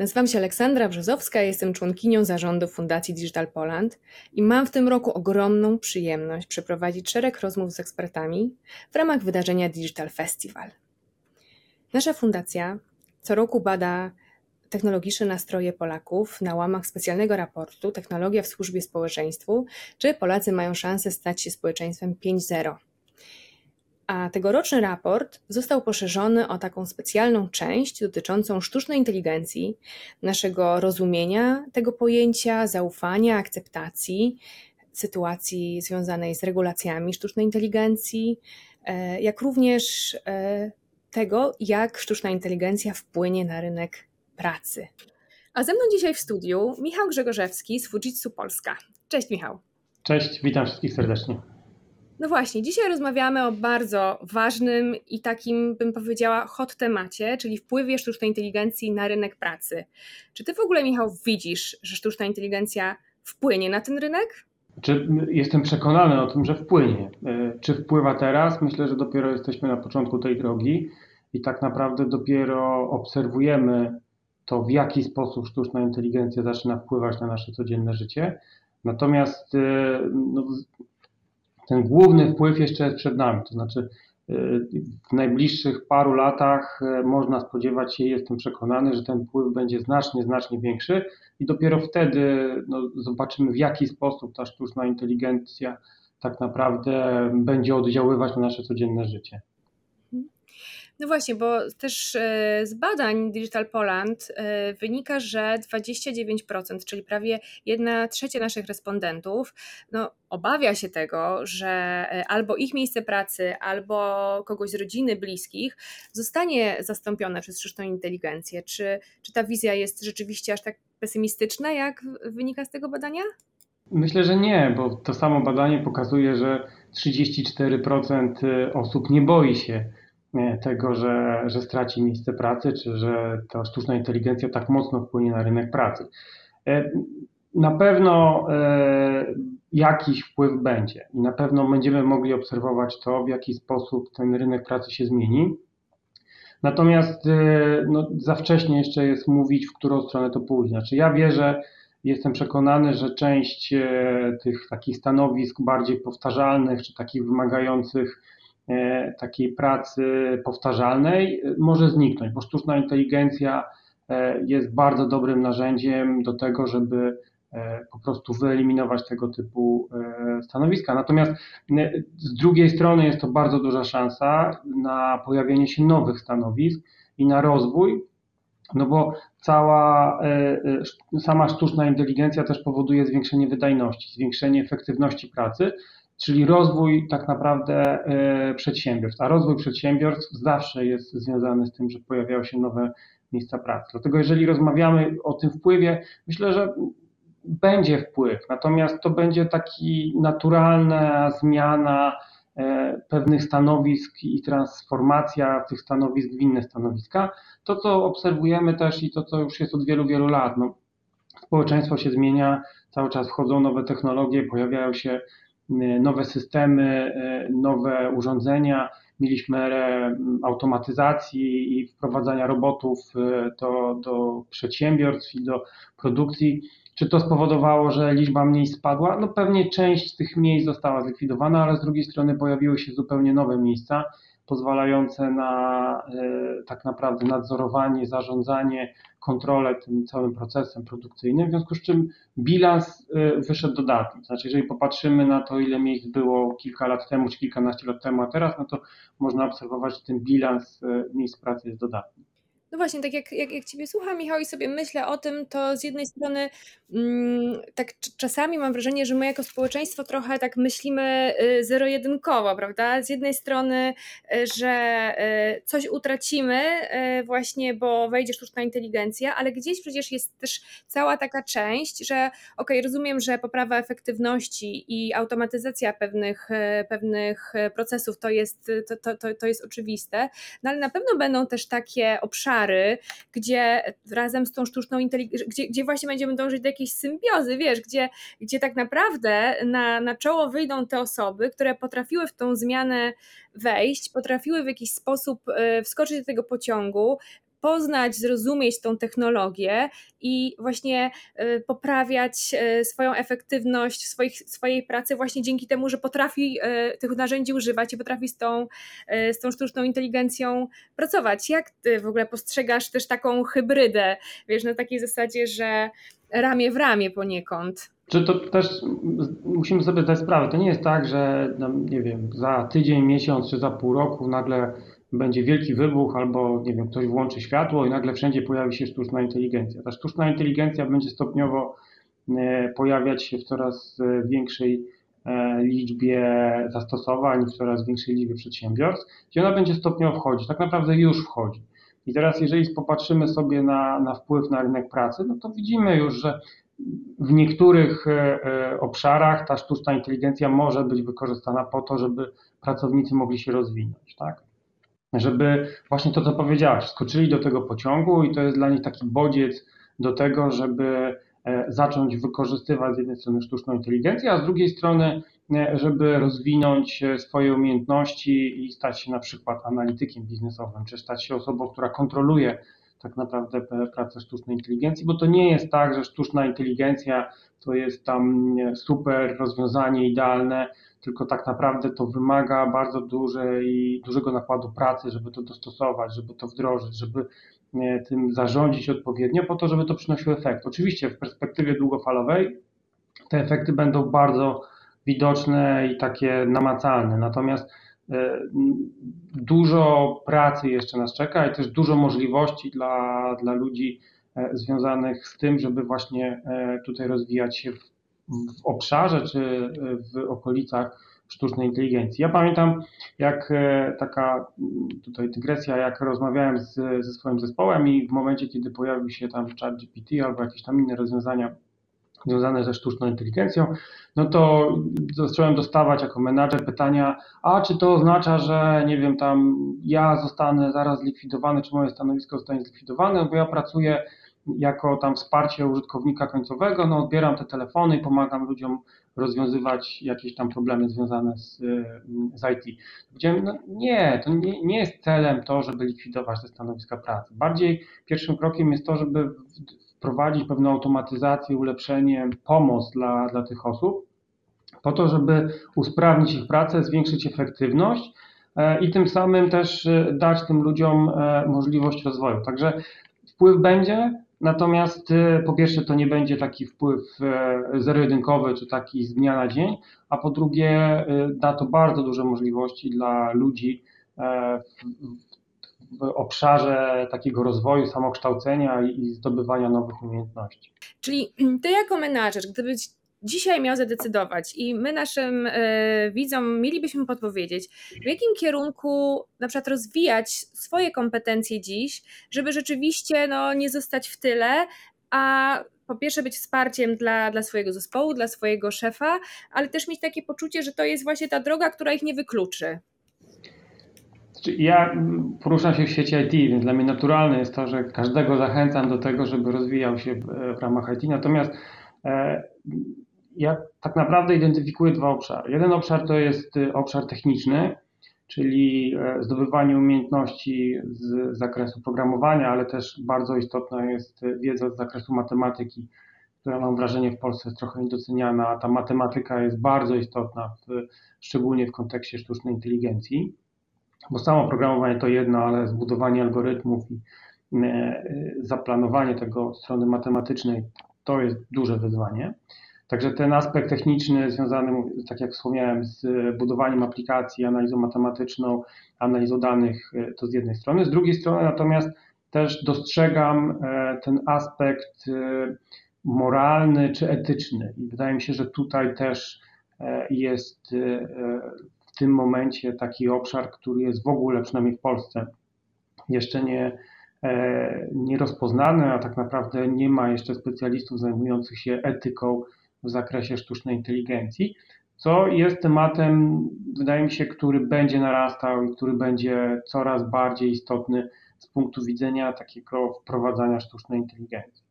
Nazywam się Aleksandra Brzozowska, jestem członkinią zarządu Fundacji Digital Poland i mam w tym roku ogromną przyjemność przeprowadzić szereg rozmów z ekspertami w ramach wydarzenia Digital Festival. Nasza fundacja co roku bada technologiczne nastroje Polaków na łamach specjalnego raportu Technologia w służbie społeczeństwu, czy Polacy mają szansę stać się społeczeństwem 5.0. A tegoroczny raport został poszerzony o taką specjalną część dotyczącą sztucznej inteligencji, naszego rozumienia tego pojęcia, zaufania, akceptacji, sytuacji związanej z regulacjami sztucznej inteligencji, e, jak również e, tego, jak sztuczna inteligencja wpłynie na rynek pracy. A ze mną dzisiaj w studiu Michał Grzegorzewski z Fujitsu Polska. Cześć Michał. Cześć, witam wszystkich serdecznie. No właśnie, dzisiaj rozmawiamy o bardzo ważnym i takim, bym powiedziała, hot temacie, czyli wpływie sztucznej inteligencji na rynek pracy. Czy ty w ogóle, Michał, widzisz, że sztuczna inteligencja wpłynie na ten rynek? Czy jestem przekonany o tym, że wpłynie. E, czy wpływa teraz? Myślę, że dopiero jesteśmy na początku tej drogi i tak naprawdę dopiero obserwujemy to, w jaki sposób sztuczna inteligencja zaczyna wpływać na nasze codzienne życie. Natomiast e, no, ten główny wpływ jeszcze jest przed nami. To znaczy, e, w najbliższych paru latach e, można spodziewać się, jestem przekonany, że ten wpływ będzie znacznie, znacznie większy i dopiero wtedy no, zobaczymy, w jaki sposób ta sztuczna inteligencja tak naprawdę będzie oddziaływać na nasze codzienne życie. No właśnie, bo też e, z badań Digital Poland e, wynika, że 29%, czyli prawie 1 trzecia naszych respondentów, no, obawia się tego, że e, albo ich miejsce pracy, albo kogoś z rodziny, bliskich zostanie zastąpione przez sztuczną inteligencję. Czy, czy ta wizja jest rzeczywiście aż tak pesymistyczna, jak wynika z tego badania? Myślę, że nie, bo to samo badanie pokazuje, że 34% osób nie boi się tego, że, że straci miejsce pracy, czy że ta sztuczna inteligencja tak mocno wpłynie na rynek pracy. E, na pewno e, jakiś wpływ będzie i na pewno będziemy mogli obserwować to, w jaki sposób ten rynek pracy się zmieni. Natomiast e, no, za wcześnie jeszcze jest mówić, w którą stronę to pójdzie. Znaczy, ja wierzę, jestem przekonany, że część tych takich stanowisk bardziej powtarzalnych, czy takich wymagających E, takiej pracy powtarzalnej e, może zniknąć, bo sztuczna inteligencja e, jest bardzo dobrym narzędziem do tego, żeby po prostu wyeliminować tego typu stanowiska. Natomiast z drugiej strony jest to bardzo duża szansa na pojawienie się nowych stanowisk i na rozwój, no bo cała sama sztuczna inteligencja też powoduje zwiększenie wydajności, zwiększenie efektywności pracy, czyli rozwój tak naprawdę e, przedsiębiorstw. A rozwój przedsiębiorstw zawsze jest związany z tym, że pojawiają się nowe miejsca pracy. Dlatego jeżeli rozmawiamy o tym wpływie, myślę, że będzie wpływ, natomiast to będzie taki naturalna zmiana e, pewnych stanowisk i transformacja tych stanowisk w inne stanowiska. To, co obserwujemy też i to, co już jest od wielu, wielu lat, no, społeczeństwo się zmienia, cały czas wchodzą nowe technologie, pojawiają się nowe systemy, y, nowe urządzenia. Mieliśmy erę automatyzacji i wprowadzania robotów y, do, do przedsiębiorstw i do produkcji. Czy to spowodowało, że liczba miejsc spadła? No pewnie część z tych miejsc została zlikwidowana, ale z drugiej strony pojawiły się zupełnie nowe miejsca pozwalające na e, tak naprawdę nadzorowanie, zarządzanie, kontrolę tym całym procesem produkcyjnym, w związku z czym bilans e, wyszedł dodatni. Znaczy, jeżeli popatrzymy na to, ile miejsc było kilka lat temu, czy kilkanaście lat temu, a teraz, no to można obserwować, że ten bilans e, miejsc pracy jest dodatni. No właśnie, tak jak, jak, jak Ciebie słucham, Michał, i sobie myślę o tym, to z jednej strony mm, tak czasami mam wrażenie, że my jako społeczeństwo trochę tak myślimy y, zero-jedynkowo, prawda? Z jednej strony, y, że y, coś utracimy właśnie, bo wejdzie sztuczna inteligencja, ale gdzieś przecież jest też cała taka część, że ok, rozumiem, że poprawa efektywności i automatyzacja pewnych, pewnych procesów to jest, to, to, to jest oczywiste, no ale na pewno będą też takie obszary, gdzie razem z tą sztuczną inteligencją, gdzie, gdzie właśnie będziemy dążyć do jakiejś symbiozy, wiesz, gdzie, gdzie tak naprawdę na, na czoło wyjdą te osoby, które potrafiły w tą zmianę wejść, potrafiły w jakiś sposób e, wskoczyć do tego pociągu, poznać, zrozumieć tą technologię i właśnie y, poprawiać y, swoją efektywność swoich, swojej pracy właśnie dzięki temu, że potrafi y, tych narzędzi używać i potrafi z tą, z tą sztuczną inteligencją pracować. Jak ty w ogóle postrzegasz też taką hybrydę, wiesz, na takiej zasadzie, że ramię w ramię poniekąd? Czy to też musimy sobie zdać sprawę, to nie jest tak, że nie wiem, za tydzień, miesiąc czy za pół roku nagle będzie wielki wybuch albo nie wiem, ktoś włączy światło i nagle wszędzie pojawi się sztuczna inteligencja. Ta sztuczna inteligencja będzie stopniowo e, pojawiać się w coraz e, większej e, liczbie zastosowań, w coraz większej liczbie przedsiębiorstw, gdzie ona będzie stopniowo wchodzić. Tak naprawdę już wchodzi. I teraz, jeżeli popatrzymy sobie na, na wpływ na rynek pracy, no to widzimy już, że w niektórych obszarach ta sztuczna inteligencja może być wykorzystana po to, żeby pracownicy mogli się rozwinąć. Tak? Żeby właśnie to, co powiedziałaś, skoczyli do tego pociągu i to jest dla nich taki bodziec do tego, żeby e, zacząć wykorzystywać z jednej strony sztuczną inteligencję, a z drugiej strony, e, żeby rozwinąć e, swoje umiejętności i stać się na przykład analitykiem biznesowym, czy stać się osobą, która kontroluje tak naprawdę pracę sztucznej inteligencji, bo to nie jest tak, że sztuczna inteligencja to jest tam super rozwiązanie idealne, tylko tak naprawdę to wymaga bardzo dużej, dużego nakładu pracy, żeby to dostosować, żeby to wdrożyć, żeby tym zarządzić odpowiednio, po to, żeby to przynosiło efekt. Oczywiście w perspektywie długofalowej te efekty będą bardzo widoczne i takie namacalne, natomiast e, dużo pracy jeszcze nas czeka i też dużo możliwości dla, dla ludzi e, związanych z tym, żeby właśnie e, tutaj rozwijać się w w obszarze czy w okolicach sztucznej inteligencji. Ja pamiętam, jak e, taka tutaj dygresja, jak rozmawiałem z, ze swoim zespołem i w momencie, kiedy pojawił się tam ChatGPT albo jakieś tam inne rozwiązania związane ze sztuczną inteligencją, no to zacząłem dostawać jako menadżer pytania, a czy to oznacza, że nie wiem, tam ja zostanę zaraz zlikwidowany, czy moje stanowisko zostanie zlikwidowane, bo ja pracuję jako tam wsparcie użytkownika końcowego, no odbieram te telefony i pomagam ludziom rozwiązywać jakieś tam problemy związane z, z IT. Powiedziałem, no nie, to nie, nie jest celem to, żeby likwidować te stanowiska pracy. Bardziej pierwszym krokiem jest to, żeby wprowadzić pewną automatyzację, ulepszenie, pomoc dla, dla tych osób, po to, żeby usprawnić ich pracę, zwiększyć efektywność e, i tym samym też e, dać tym ludziom e, możliwość rozwoju. Także wpływ będzie, Natomiast y, po pierwsze to nie będzie taki wpływ e, zero-jedynkowy czy taki z dnia na dzień, a po drugie y, da to bardzo duże możliwości dla ludzi e, w, obszarze takiego rozwoju, samokształcenia i zdobywania nowych umiejętności. Czyli ty jako menadżer, gdybyś dzisiaj miał zadecydować i my naszym y, widzom mielibyśmy podpowiedzieć, w jakim kierunku na przykład rozwijać swoje kompetencje dziś, żeby rzeczywiście no, nie zostać w tyle, a po pierwsze być wsparciem dla, dla swojego zespołu, dla swojego szefa, ale też mieć takie poczucie, że to jest właśnie ta droga, która ich nie wykluczy. Znaczy, ja poruszam się w świecie IT, więc dla mnie naturalne jest to, że każdego zachęcam do tego, żeby rozwijał się w, w ramach IT. Natomiast e, ja tak naprawdę identyfikuję dwa obszary. Jeden obszar to jest y, obszar techniczny, czyli e, zdobywanie umiejętności z zakresu programowania, ale też bardzo istotna jest wiedza z zakresu matematyki, która mam wrażenie w Polsce jest trochę niedoceniana, a ta matematyka jest bardzo istotna, w, szczególnie w kontekście sztucznej inteligencji, bo samo programowanie to jedno, ale zbudowanie algorytmów i e, zaplanowanie tego strony matematycznej to jest duże wyzwanie. Także ten aspekt techniczny związany, tak jak wspomniałem, z budowaniem aplikacji, analizą matematyczną, analizą danych, e, to z jednej strony. Z drugiej strony natomiast też dostrzegam e, ten aspekt e, moralny czy etyczny. I wydaje mi się, że tutaj też jest w tym momencie taki obszar, który jest w ogóle, przynajmniej w Polsce, jeszcze nie, nie rozpoznany, a tak naprawdę nie ma jeszcze specjalistów zajmujących się etyką w zakresie sztucznej inteligencji, co jest tematem, wydaje mi się, który będzie narastał i który będzie coraz bardziej istotny z punktu widzenia takiego wprowadzania sztucznej inteligencji.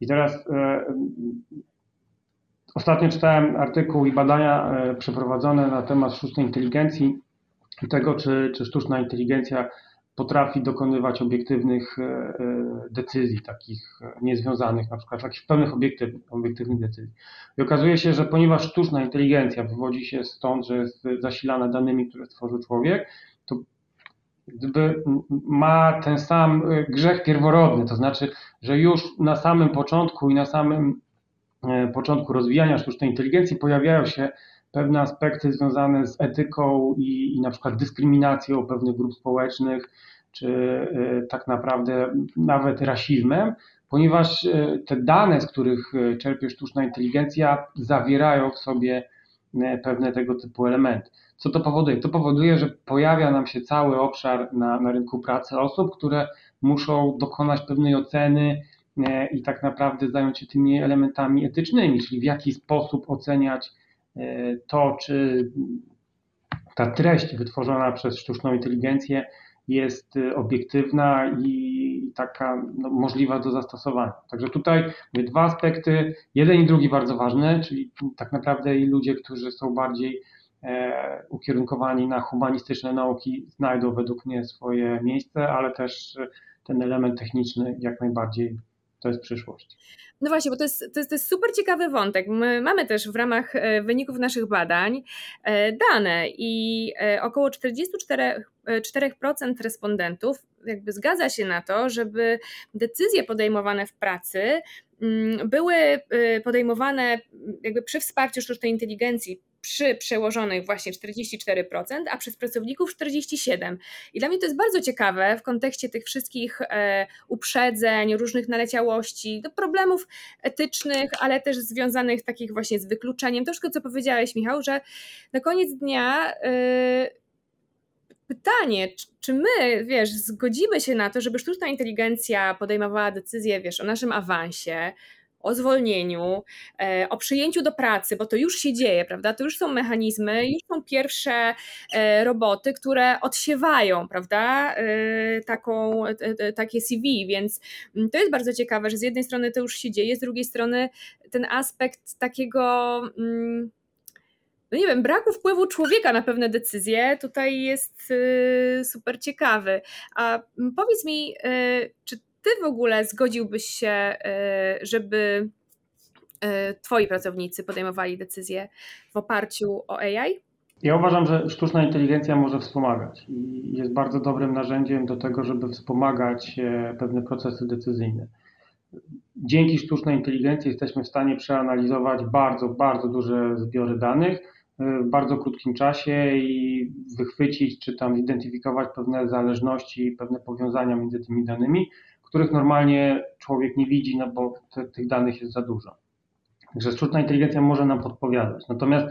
I teraz e, ostatnio czytałem artykuł i badania e, przeprowadzone na temat sztucznej inteligencji i tego, czy, czy sztuczna inteligencja potrafi dokonywać obiektywnych decyzji, takich niezwiązanych na przykład takich pełnych obiektywnych, obiektywnych decyzji. I okazuje się, że ponieważ sztuczna inteligencja wywodzi się stąd, że jest zasilana danymi, które stworzył człowiek, to gdyby ma ten sam grzech pierworodny, to znaczy, że już na samym początku i na samym początku rozwijania sztucznej inteligencji pojawiają się pewne aspekty związane z etyką i, i na przykład dyskryminacją pewnych grup społecznych, czy y, tak naprawdę nawet rasizmem, ponieważ y, te dane, z których y, czerpie sztuczna inteligencja, zawierają w sobie pewne tego typu elementy. Co to powoduje? To powoduje, że pojawia nam się cały obszar na, na rynku pracy osób, które muszą dokonać pewnej oceny i tak naprawdę zająć się tymi elementami etycznymi, czyli w jaki sposób oceniać to, czy ta treść wytworzona przez sztuczną inteligencję jest e, obiektywna i taka no, możliwa do zastosowania. Także tutaj dwa aspekty, jeden i drugi bardzo ważne, czyli tak naprawdę i ludzie, którzy są bardziej e, ukierunkowani na humanistyczne nauki, znajdą według mnie swoje miejsce, ale też ten element techniczny jak najbardziej to jest przyszłość. No właśnie, bo to jest, to jest, to jest super ciekawy wątek. My mamy też w ramach e, wyników naszych badań e, dane i e, około 44% 4% respondentów jakby zgadza się na to, żeby decyzje podejmowane w pracy mm, były podejmowane jakby przy wsparciu sztucznej inteligencji, przy przełożonych właśnie 44%, a przez pracowników 47%. I dla mnie to jest bardzo ciekawe w kontekście tych wszystkich e, uprzedzeń, różnych naleciałości, do problemów etycznych, ale też związanych takich właśnie z wykluczeniem. Wszystko, co powiedziałeś, Michał, że na koniec dnia. E, pytanie, czy my, wiesz, zgodzimy się na to, żeby sztuczna inteligencja podejmowała decyzje, wiesz, o naszym awansie, o zwolnieniu, e, o przyjęciu do pracy, bo to już się dzieje, prawda? To już są mechanizmy, już są pierwsze e, roboty, które odsiewają, prawda? E, taką, takie CV, więc mm, to jest bardzo ciekawe, że z jednej strony to już się dzieje, z drugiej strony ten aspekt takiego mm, no nie wiem, braku wpływu człowieka na pewne decyzje tutaj jest super ciekawy. A mm, powiedz mi, czy ty w ogóle zgodziłbyś się, e, żeby e, twoi pracownicy podejmowali decyzje w oparciu o AI? Ja uważam, że sztuczna inteligencja może wspomagać i jest bardzo dobrym narzędziem do tego, żeby wspomagać e, pewne procesy decyzyjne. Dzięki sztucznej inteligencji jesteśmy w stanie przeanalizować bardzo, bardzo duże zbiory danych w bardzo krótkim czasie i wychwycić czy tam zidentyfikować pewne zależności, pewne powiązania między tymi danymi, których normalnie człowiek nie widzi, no bo te, tych danych jest za dużo. Także sztuczna inteligencja może nam podpowiadać. Natomiast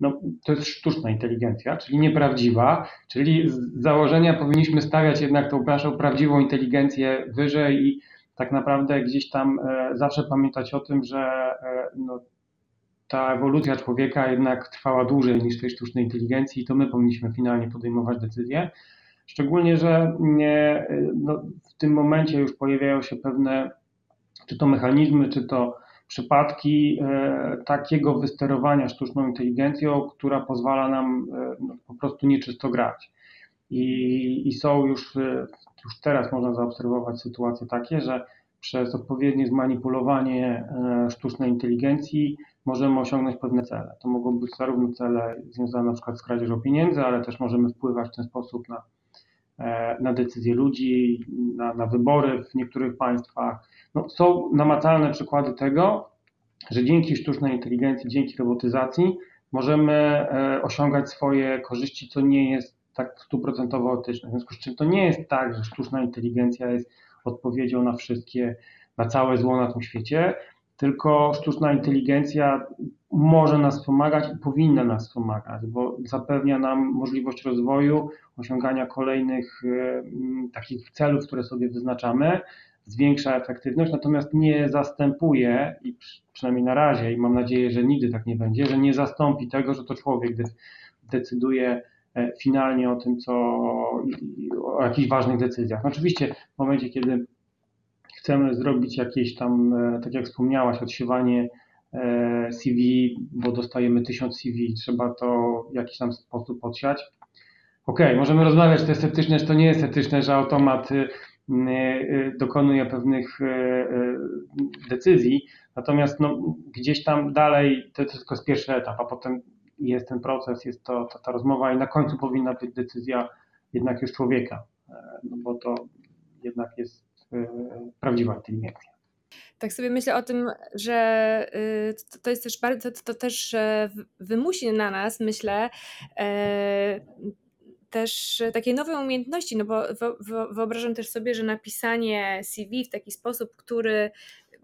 no, to jest sztuczna inteligencja, czyli nieprawdziwa, czyli z założenia powinniśmy stawiać jednak tą naszą prawdziwą inteligencję wyżej i tak naprawdę gdzieś tam e, zawsze pamiętać o tym, że e, no, ta ewolucja człowieka jednak trwała dłużej niż tej sztucznej inteligencji i to my powinniśmy finalnie podejmować decyzje. Szczególnie, że nie, no, w tym momencie już pojawiają się pewne, czy to mechanizmy, czy to przypadki e, takiego wysterowania sztuczną inteligencją, która pozwala nam e, no, po prostu nieczysto grać. I, I, są już, e, już teraz można zaobserwować sytuacje takie, że przez odpowiednie zmanipulowanie sztucznej inteligencji możemy osiągnąć pewne cele. To mogą być zarówno cele związane na przykład z kradzieżą pieniędzy, ale też możemy wpływać w ten sposób na na decyzje ludzi, na, na wybory w niektórych państwach. No, są namacalne przykłady tego, że dzięki sztucznej inteligencji, dzięki robotyzacji możemy e, osiągać swoje korzyści, co nie jest tak stuprocentowo etyczne. W związku z czym to nie jest tak, że sztuczna inteligencja jest odpowiedzią na wszystkie, na całe zło na tym świecie, tylko sztuczna inteligencja może nas wspomagać i powinna nas wspomagać, bo zapewnia nam możliwość rozwoju, osiągania kolejnych e, takich celów, które sobie wyznaczamy, zwiększa efektywność, natomiast nie zastępuje, i przynajmniej na razie, i mam nadzieję, że nigdy tak nie będzie, że nie zastąpi tego, że to człowiek decyduje e, finalnie o tym, co o jakichś ważnych decyzjach. No oczywiście w momencie, kiedy chcemy zrobić jakieś tam, e, tak jak wspomniałaś, odsiewanie CV, bo dostajemy tysiąc CV, trzeba to w jakiś tam sposób odsiać. okej, okay, możemy rozmawiać, czy to jest etyczne, czy to nie jest etyczne, że automat y, y, dokonuje pewnych decyzji, natomiast no, gdzieś tam dalej to jest tylko z pierwszy etap, a potem jest ten proces, jest to, to, ta rozmowa i na końcu powinna być decyzja jednak już człowieka, no bo to jednak jest prawdziwa inteligencja. Tak sobie myślę o tym, że y, to jest też bardzo, to, też wymusi na nas, myślę, e, też takie nowe umiejętności, no bo wyobrażam też sobie, że napisanie CV w taki sposób, który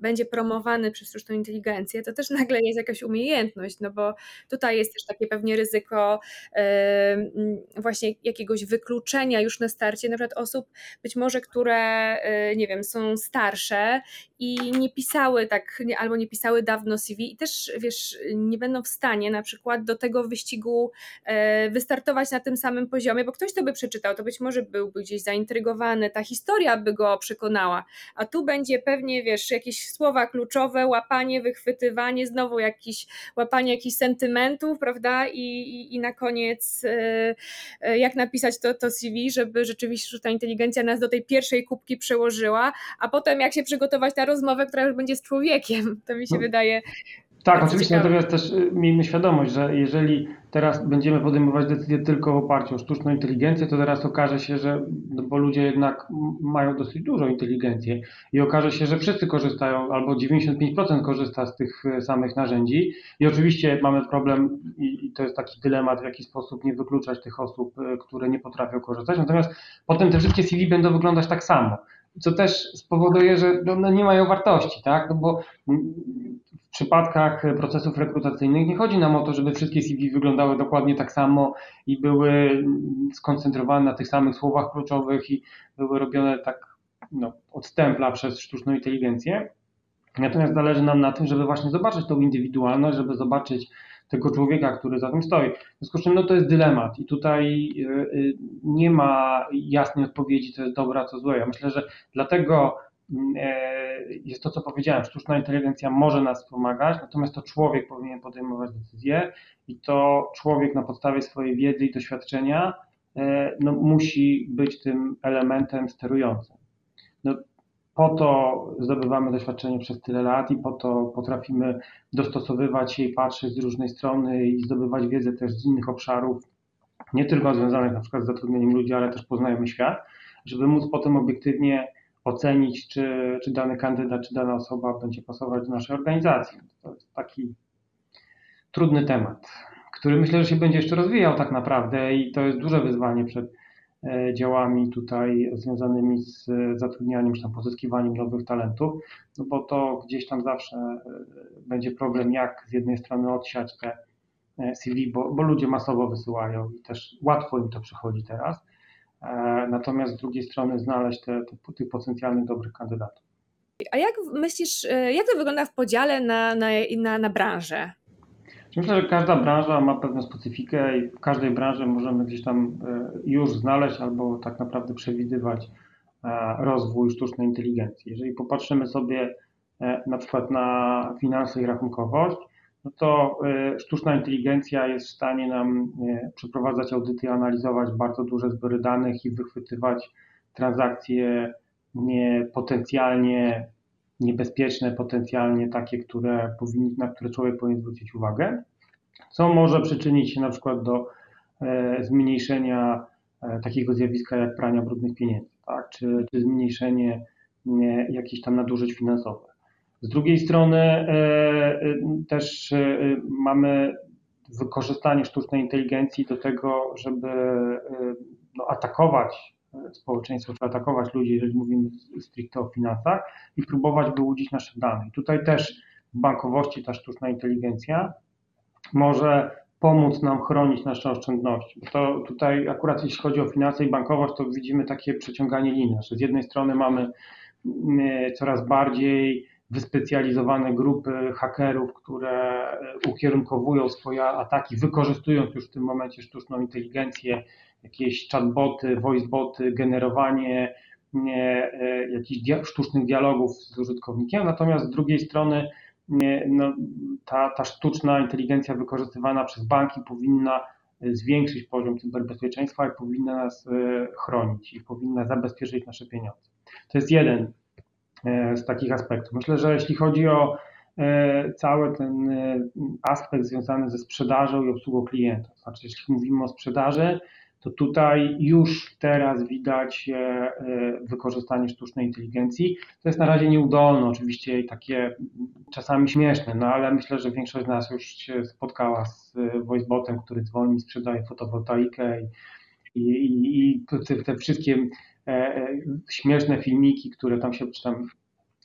będzie promowany przez sztuczną inteligencję, to też nagle jest jakaś umiejętność, no bo tutaj jest też takie pewnie ryzyko właśnie jakiegoś wykluczenia już na starcie, na przykład osób być może, które e, nie wiem, są starsze i nie pisały tak, albo nie pisały dawno CV i też wiesz, nie będą w stanie na przykład do tego wyścigu e, wystartować na tym samym poziomie, bo ktoś to by przeczytał, to być może byłby gdzieś zaintrygowany, ta historia by go przekonała, a tu będzie pewnie, wiesz, jakieś słowa kluczowe, łapanie, wychwytywanie, znowu jakiś, łapanie jakichś sentymentów, prawda? I, i, i na koniec e, e, jak napisać to, to CV, żeby rzeczywiście sztuczna inteligencja nas do tej pierwszej kubki przełożyła, a potem jak się przygotować na rozmowę, która już będzie z człowiekiem. To mi się no. wydaje tak, oczywiście, ciekawe. natomiast też y, miejmy świadomość, że jeżeli teraz będziemy podejmować decyzje tylko w oparciu o sztuczną inteligencję, to teraz okaże się, że, no bo ludzie jednak mają dosyć dużą inteligencję i okaże się, że wszyscy korzystają, albo 95% korzysta z tych y, samych narzędzi i oczywiście mamy problem i, i to jest taki dylemat, w jaki sposób nie wykluczać tych osób, y, które nie potrafią korzystać, natomiast potem te wszystkie CV będą wyglądać tak samo co też spowoduje, że no, no, nie mają wartości, tak? No bo w przypadkach procesów rekrutacyjnych nie chodzi nam o to, żeby wszystkie CV wyglądały dokładnie tak samo i były skoncentrowane na tych samych słowach kluczowych i były robione tak no, od stempla przez sztuczną inteligencję. Natomiast zależy nam na tym, żeby właśnie zobaczyć tą indywidualność, żeby zobaczyć tego człowieka, który za tym stoi. W związku z czym no, to jest dylemat i tutaj y, y, nie ma jasnej odpowiedzi, co jest dobre, a co złe. Ja myślę, że dlatego mm, e, jest to, co powiedziałem, sztuczna inteligencja może nas pomagać, natomiast to człowiek powinien podejmować decyzje i to człowiek na podstawie swojej wiedzy i doświadczenia e, no, musi być tym elementem sterującym. Po to zdobywamy doświadczenie przez tyle lat i po to potrafimy dostosowywać się i patrzeć z różnej strony i zdobywać wiedzę też z innych obszarów, nie tylko związanych na przykład z zatrudnieniem ludzi, ale też poznajemy świat, żeby móc potem obiektywnie ocenić, czy, czy dany kandydat, czy dana osoba będzie pasować do naszej organizacji. To jest taki trudny temat, który myślę, że się będzie jeszcze rozwijał tak naprawdę i to jest duże wyzwanie przed działami tutaj związanymi z zatrudnianiem czy tam pozyskiwaniem nowych talentów, no bo to gdzieś tam zawsze e, będzie problem, jak z jednej strony odsiać te e, CV, bo, bo ludzie masowo wysyłają i też łatwo im to przychodzi teraz, natomiast z drugiej strony znaleźć te, te, tych potencjalnych dobrych kandydatów. A jak myślisz, jak to wygląda w podziale na, na, na, na branżę? Myślę, że każda branża ma pewną specyfikę i w każdej branży możemy gdzieś tam e, już znaleźć albo tak naprawdę przewidywać e, rozwój sztucznej inteligencji. Jeżeli popatrzymy sobie e, na przykład na finanse i rachunkowość, no to sztuczna inteligencja jest w stanie nam przeprowadzać audyty, analizować bardzo duże zbiory danych i wychwytywać transakcje potencjalnie niebezpieczne, potencjalnie takie, które powinni, na które człowiek powinien zwrócić uwagę, co może przyczynić się na przykład do e, zmniejszenia e, takiego zjawiska jak prania brudnych pieniędzy, tak? czy, czy zmniejszenie jakichś tam nadużyć finansowych. Z drugiej strony e, też mamy wykorzystanie sztucznej inteligencji do tego, żeby no, atakować społeczeństwo, czy atakować ludzi, jeżeli mówimy stricte o finansach i próbować wyłudzić nasze dane. Tutaj też w bankowości ta sztuczna inteligencja może pomóc nam chronić nasze oszczędności. To tutaj akurat jeśli chodzi o finanse i bankowość, to widzimy takie przeciąganie linii. Z jednej strony mamy mm, coraz bardziej wyspecjalizowane grupy hakerów, które ukierunkowują swoje ataki, wykorzystując już w tym momencie sztuczną inteligencję, jakieś chatboty, voiceboty, generowanie nie, e, jakichś dia sztucznych dialogów z użytkownikiem, natomiast z drugiej strony nie, no, ta, ta sztuczna inteligencja wykorzystywana przez banki powinna zwiększyć poziom cyberbezpieczeństwa i powinna nas chronić i powinna zabezpieczyć nasze pieniądze. To jest jeden z takich aspektów. Myślę, że jeśli chodzi o cały ten aspekt związany ze sprzedażą i obsługą klienta, to znaczy jeśli mówimy o sprzedaży, to tutaj już teraz widać e, e, wykorzystanie sztucznej inteligencji. To jest na razie nieudolne, oczywiście i takie czasami śmieszne, no ale myślę, że większość z nas już się spotkała z e, voicebotem, który dzwoni, sprzedaje fotowoltaikę i, i, i te, te wszystkie śmieszne filmiki, które tam się, czy tam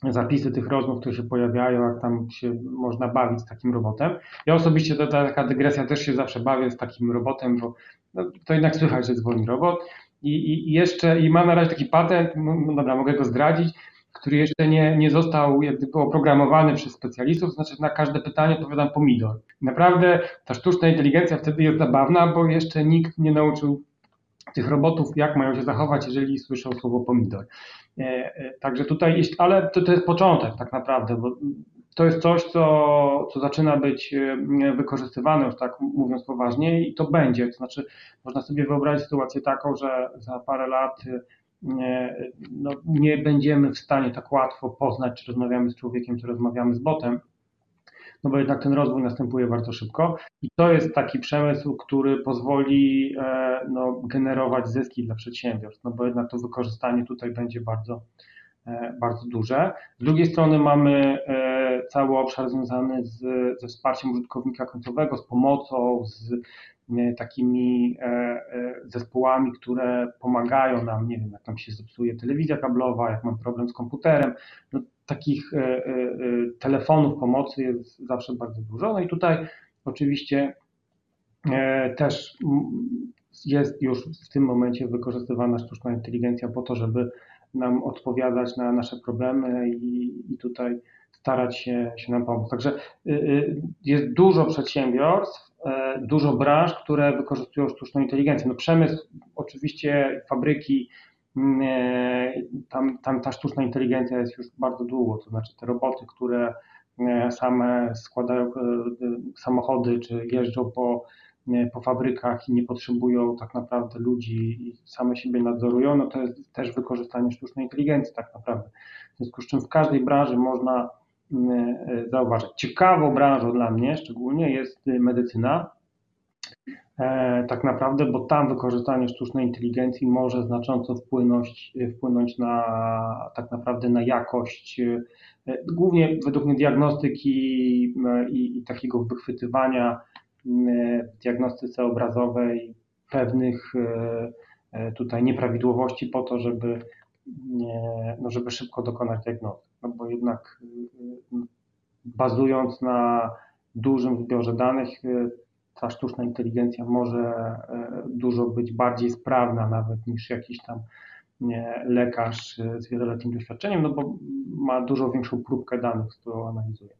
zapisy tych rozmów, które się pojawiają, jak tam się można bawić z takim robotem. Ja osobiście, to taka dygresja, też się zawsze bawię z takim robotem, bo no, to jednak słychać, że dzwoni robot. I, i jeszcze, i mam na razie taki patent, no dobra, mogę go zdradzić, który jeszcze nie, nie został jak gdyby oprogramowany przez specjalistów, znaczy na każde pytanie odpowiadam pomidor. Naprawdę ta sztuczna inteligencja wtedy jest zabawna, bo jeszcze nikt nie nauczył tych robotów, jak mają się zachować, jeżeli słyszą słowo pomidor. E, e, także tutaj, ale to, to jest początek tak naprawdę, bo to jest coś, co, co zaczyna być e, wykorzystywane, już tak mówiąc poważnie, i to będzie. To znaczy, można sobie wyobrazić sytuację taką, że za parę lat nie, no, nie będziemy w stanie tak łatwo poznać, czy rozmawiamy z człowiekiem, czy rozmawiamy z botem, no bo jednak ten rozwój następuje bardzo szybko i to jest taki przemysł, który pozwoli e, no, generować zyski dla przedsiębiorstw, no bo jednak to wykorzystanie tutaj będzie bardzo, e, bardzo duże. Z drugiej strony mamy e, cały obszar związany z, ze wsparciem użytkownika końcowego, z pomocą, z takimi zespołami, które pomagają nam, nie wiem, jak tam się zepsuje telewizja kablowa, jak mam problem z komputerem. No, takich e, e, e, telefonów pomocy jest zawsze bardzo dużo. No i tutaj oczywiście też jest już w tym momencie wykorzystywana sztuczna inteligencja po to, żeby nam odpowiadać na nasze problemy i, i tutaj starać się, się nam pomóc. Także jest dużo przedsiębiorstw, dużo branż, które wykorzystują sztuczną inteligencję. No przemysł, oczywiście fabryki, tam, tam ta sztuczna inteligencja jest już bardzo długo, to znaczy te roboty, które e, same składają e, samochody, czy jeżdżą po, po fabrykach i nie potrzebują tak naprawdę ludzi i same siebie nadzorują, no to jest też wykorzystanie sztucznej inteligencji tak naprawdę. W związku z czym w każdej branży można mm, zauważyć. Ciekawą branżą dla mnie szczególnie jest medycyna, E, tak naprawdę, bo tam wykorzystanie sztucznej inteligencji może znacząco wpłynąć, wpłynąć na tak naprawdę na jakość, e, głównie według mnie diagnostyki i, i takiego wychwytywania w diagnostyce obrazowej pewnych e, tutaj nieprawidłowości po to, żeby, no żeby szybko dokonać diagnozy. No bo jednak bazując na dużym zbiorze danych, ta sztuczna inteligencja może e, dużo być bardziej sprawna nawet niż jakiś tam lekarz e, z wieloletnim doświadczeniem, no bo ma dużo większą próbkę danych, którą analizuje.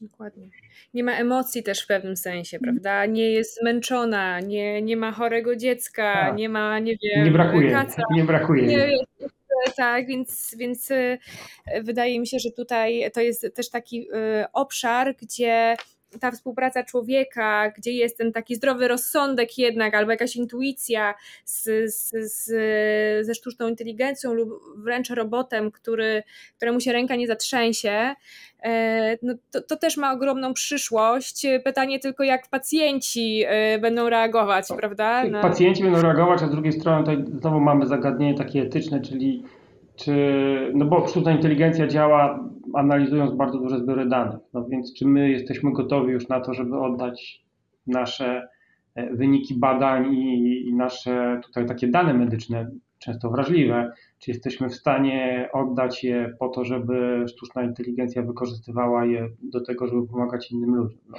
Dokładnie. Nie ma emocji też w pewnym sensie, mhm. prawda? Nie jest zmęczona, nie, nie ma chorego dziecka, tak. nie ma, nie wiem, nie brakuje, kaca. Nie brakuje. Nie, tak, więc, więc e, wydaje mi się, że tutaj to jest też taki obszar, gdzie ta współpraca człowieka, gdzie jest ten taki zdrowy rozsądek jednak, albo jakaś intuicja z, z, z, ze sztuczną inteligencją lub wręcz robotem, który, któremu się ręka nie zatrzęsie, e, no to, to też ma ogromną przyszłość. Pytanie tylko, jak pacjenci e, będą reagować, prawda? Na... Pacjenci będą reagować, a z drugiej strony tutaj znowu mamy zagadnienie takie etyczne, czyli czy, no bo sztuczna inteligencja działa analizując bardzo duże zbiory danych, no więc czy my jesteśmy gotowi już na to, żeby oddać nasze e, wyniki badań i, i nasze tutaj takie dane medyczne, często wrażliwe, czy jesteśmy w stanie oddać je po to, żeby sztuczna inteligencja wykorzystywała je do tego, żeby pomagać innym ludziom. No,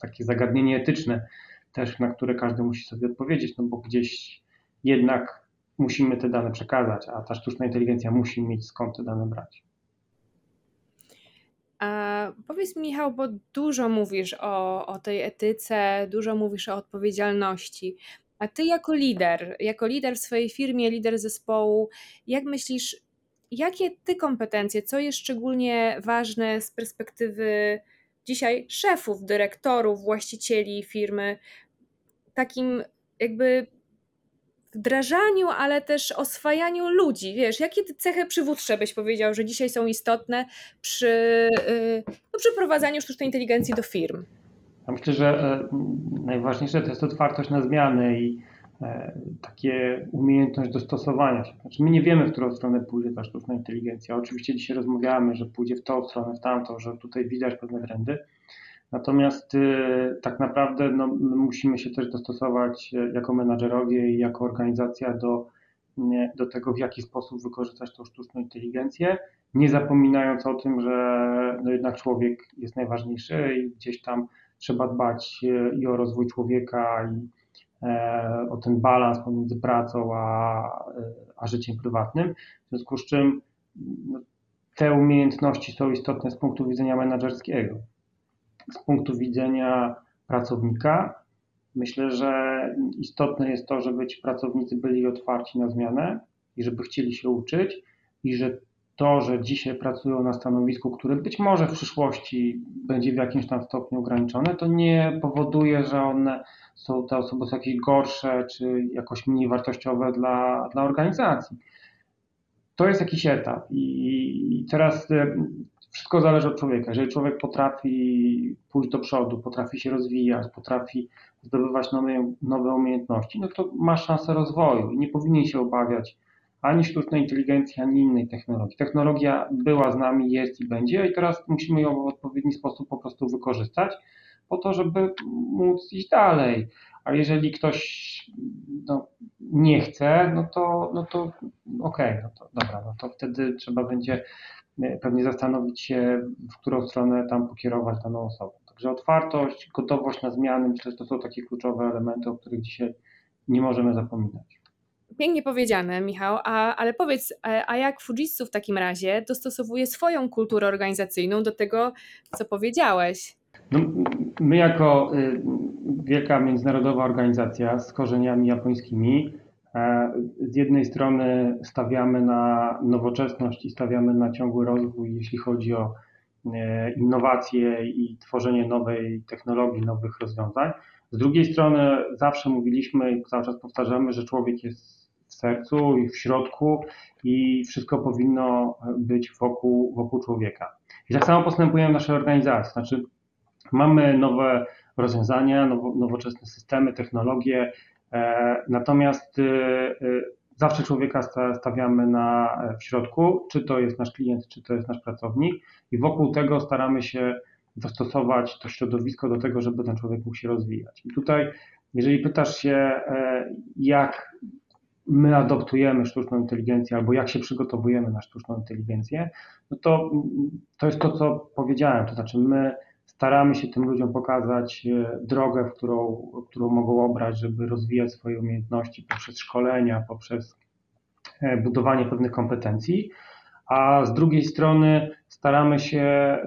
takie zagadnienie etyczne też, na które każdy musi sobie odpowiedzieć, no bo gdzieś jednak musimy te dane przekazać, a ta sztuczna inteligencja musi mieć skąd te dane brać. A powiedz Michał, bo dużo mówisz o, o tej etyce, dużo mówisz o odpowiedzialności. A ty jako lider, jako lider w swojej firmie, lider zespołu, jak myślisz, jakie ty kompetencje, co jest szczególnie ważne z perspektywy dzisiaj szefów, dyrektorów, właścicieli firmy, takim jakby wdrażaniu, ale też oswajaniu ludzi. Wiesz, jakie cechy przywódcze byś powiedział, że dzisiaj są istotne przy, y, no, przy prowadzeniu sztucznej inteligencji do firm? Ja myślę, że e, najważniejsze to jest otwartość na zmiany i e, takie umiejętność dostosowania się. Znaczy my nie wiemy, w którą stronę pójdzie ta sztuczna inteligencja. Oczywiście dzisiaj rozmawiamy, że pójdzie w tą stronę, w tamtą, że tutaj widać pewne trendy. Natomiast y, tak naprawdę no, musimy się też dostosować e, jako menadżerowie i jako organizacja do, do tego, w jaki sposób wykorzystać tą sztuczną inteligencję, nie zapominając o tym, że no jednak człowiek jest najważniejszy i gdzieś tam trzeba dbać e, i o rozwój człowieka, i e, o ten balans pomiędzy pracą a, a życiem prywatnym. W związku z czym no, te umiejętności są istotne z punktu widzenia menedżerskiego z punktu widzenia pracownika, myślę, że istotne jest to, żeby ci pracownicy byli otwarci na zmianę i żeby chcieli się uczyć i że to, że dzisiaj pracują na stanowisku, które być może w przyszłości będzie w jakimś tam stopniu ograniczone, to nie powoduje, że one są, te osoby są jakieś gorsze czy jakoś mniej wartościowe dla, dla organizacji. To jest jakiś etap i teraz wszystko zależy od człowieka. Jeżeli człowiek potrafi pójść do przodu, potrafi się rozwijać, potrafi zdobywać nowe, nowe umiejętności, no to ma szansę rozwoju i nie powinien się obawiać ani sztucznej inteligencji, ani innej technologii. Technologia była z nami, jest i będzie, i teraz musimy ją w odpowiedni sposób po prostu wykorzystać, po to, żeby móc iść dalej. A jeżeli ktoś no, nie chce, no to, no to okej, okay, no to dobra, no to wtedy trzeba będzie pewnie zastanowić się, w którą stronę tam pokierować daną osobę. Także otwartość, gotowość na zmiany, myślę, że to są takie kluczowe elementy, o których dzisiaj nie możemy zapominać. Pięknie powiedziane, Michał, a, ale powiedz, e, a jak Fujitsu w takim razie dostosowuje swoją kulturę organizacyjną do tego, co powiedziałeś? No, my jako y, wielka międzynarodowa organizacja z korzeniami japońskimi E, z jednej strony stawiamy na nowoczesność i stawiamy na ciągły rozwój, jeśli chodzi o e, innowacje i tworzenie nowej technologii, nowych rozwiązań. Z drugiej strony zawsze mówiliśmy i cały czas powtarzamy, że człowiek jest w sercu i w środku i wszystko powinno być wokół, wokół człowieka. I tak samo postępujemy w naszej organizacji. Znaczy, mamy nowe rozwiązania, nowoczesne systemy, technologie, E, natomiast y, y, zawsze człowieka stawiamy na, e, w środku, czy to jest nasz klient, czy to jest nasz pracownik, i wokół tego staramy się dostosować to środowisko do tego, żeby ten człowiek mógł się rozwijać. I tutaj, jeżeli pytasz się, e, jak my adoptujemy sztuczną inteligencję albo jak się przygotowujemy na sztuczną inteligencję, no to to jest to, co powiedziałem, to znaczy my staramy się tym ludziom pokazać e, drogę, w którą, którą mogą obrać, żeby rozwijać swoje umiejętności poprzez szkolenia, poprzez e, budowanie pewnych kompetencji, a z drugiej strony staramy się, e,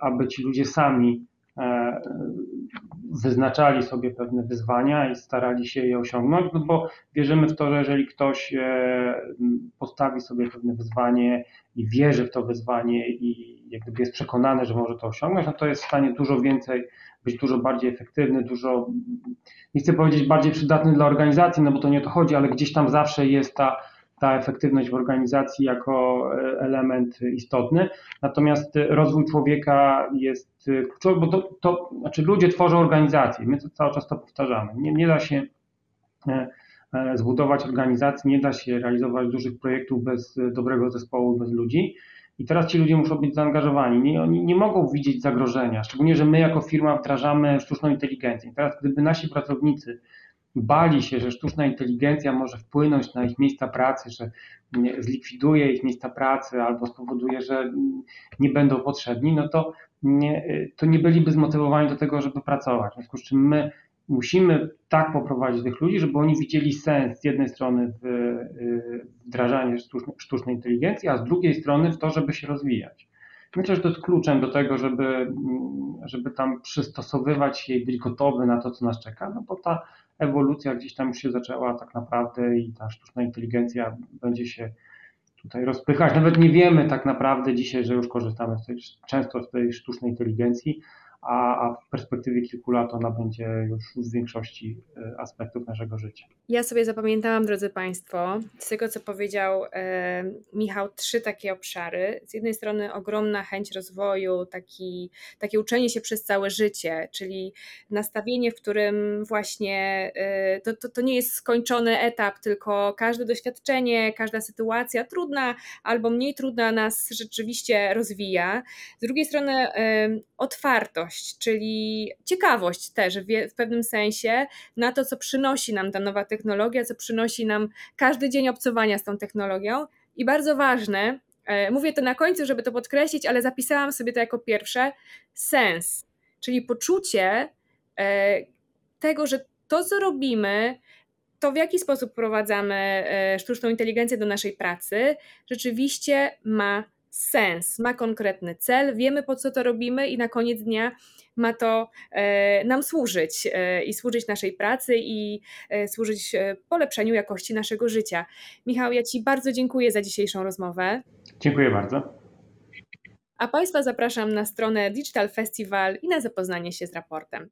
aby ci ludzie sami wyznaczali sobie pewne wyzwania i starali się je osiągnąć, no bo wierzymy w to, że jeżeli ktoś postawi sobie pewne wyzwanie i wierzy w to wyzwanie i jak gdyby jest przekonany, że może to osiągnąć, no to jest w stanie dużo więcej, być dużo bardziej efektywny, dużo, nie chcę powiedzieć bardziej przydatny dla organizacji, no bo to nie o to chodzi, ale gdzieś tam zawsze jest ta, ta efektywność w organizacji jako e, element istotny. Natomiast rozwój człowieka jest kluczowy, bo to, to znaczy ludzie tworzą organizacje, my cały czas to powtarzamy. Nie, nie da się e, e, zbudować organizacji, nie da się realizować dużych projektów bez dobrego zespołu, bez ludzi. I teraz ci ludzie muszą być zaangażowani. Nie, oni nie mogą widzieć zagrożenia, szczególnie, że my jako firma wdrażamy sztuczną inteligencję. I teraz, gdyby nasi pracownicy bali się, że sztuczna inteligencja może wpłynąć na ich miejsca pracy, że zlikwiduje ich miejsca pracy albo spowoduje, że nie będą potrzebni, no to nie, to nie byliby zmotywowani do tego, żeby pracować. W związku z czym my musimy tak poprowadzić tych ludzi, żeby oni widzieli sens z jednej strony w y, wdrażaniu sztucznej inteligencji, a z drugiej strony w to, żeby się rozwijać. Myślę, że to jest kluczem do tego, żeby, mm, żeby tam przystosowywać się i być gotowy na to, co nas czeka, no bo ta ewolucja gdzieś tam już się zaczęła tak naprawdę i ta sztuczna inteligencja będzie się tutaj rozpychać. Nawet nie wiemy tak naprawdę dzisiaj, że już korzystamy z tej, często z tej sztucznej inteligencji, a, a w perspektywie kilku lat ona będzie już w większości e, aspektów naszego życia. Ja sobie zapamiętałam, drodzy Państwo, z tego co powiedział e, Michał, trzy takie obszary. Z jednej strony ogromna chęć rozwoju, taki, takie uczenie się przez całe życie, czyli nastawienie, w którym właśnie e, to, to, to nie jest skończony etap, tylko każde doświadczenie, każda sytuacja trudna albo mniej trudna nas rzeczywiście rozwija. Z drugiej strony e, otwartość, czyli ciekawość też w, w pewnym sensie na to, co przynosi nam ta nowa technologia, co przynosi nam każdy dzień obcowania z tą technologią. I bardzo ważne, e, mówię to na końcu, żeby to podkreślić, ale zapisałam sobie to jako pierwsze, sens, czyli poczucie e, tego, że to, co robimy, to w jaki sposób wprowadzamy e, sztuczną inteligencję do naszej pracy, rzeczywiście ma sens, ma konkretny cel, wiemy po co to robimy i na koniec dnia ma to e, nam służyć e, i służyć naszej pracy i e, służyć polepszeniu jakości naszego życia. Michał, ja Ci bardzo dziękuję za dzisiejszą rozmowę. Dziękuję bardzo. A Państwa zapraszam na stronę Digital Festival i na zapoznanie się z raportem.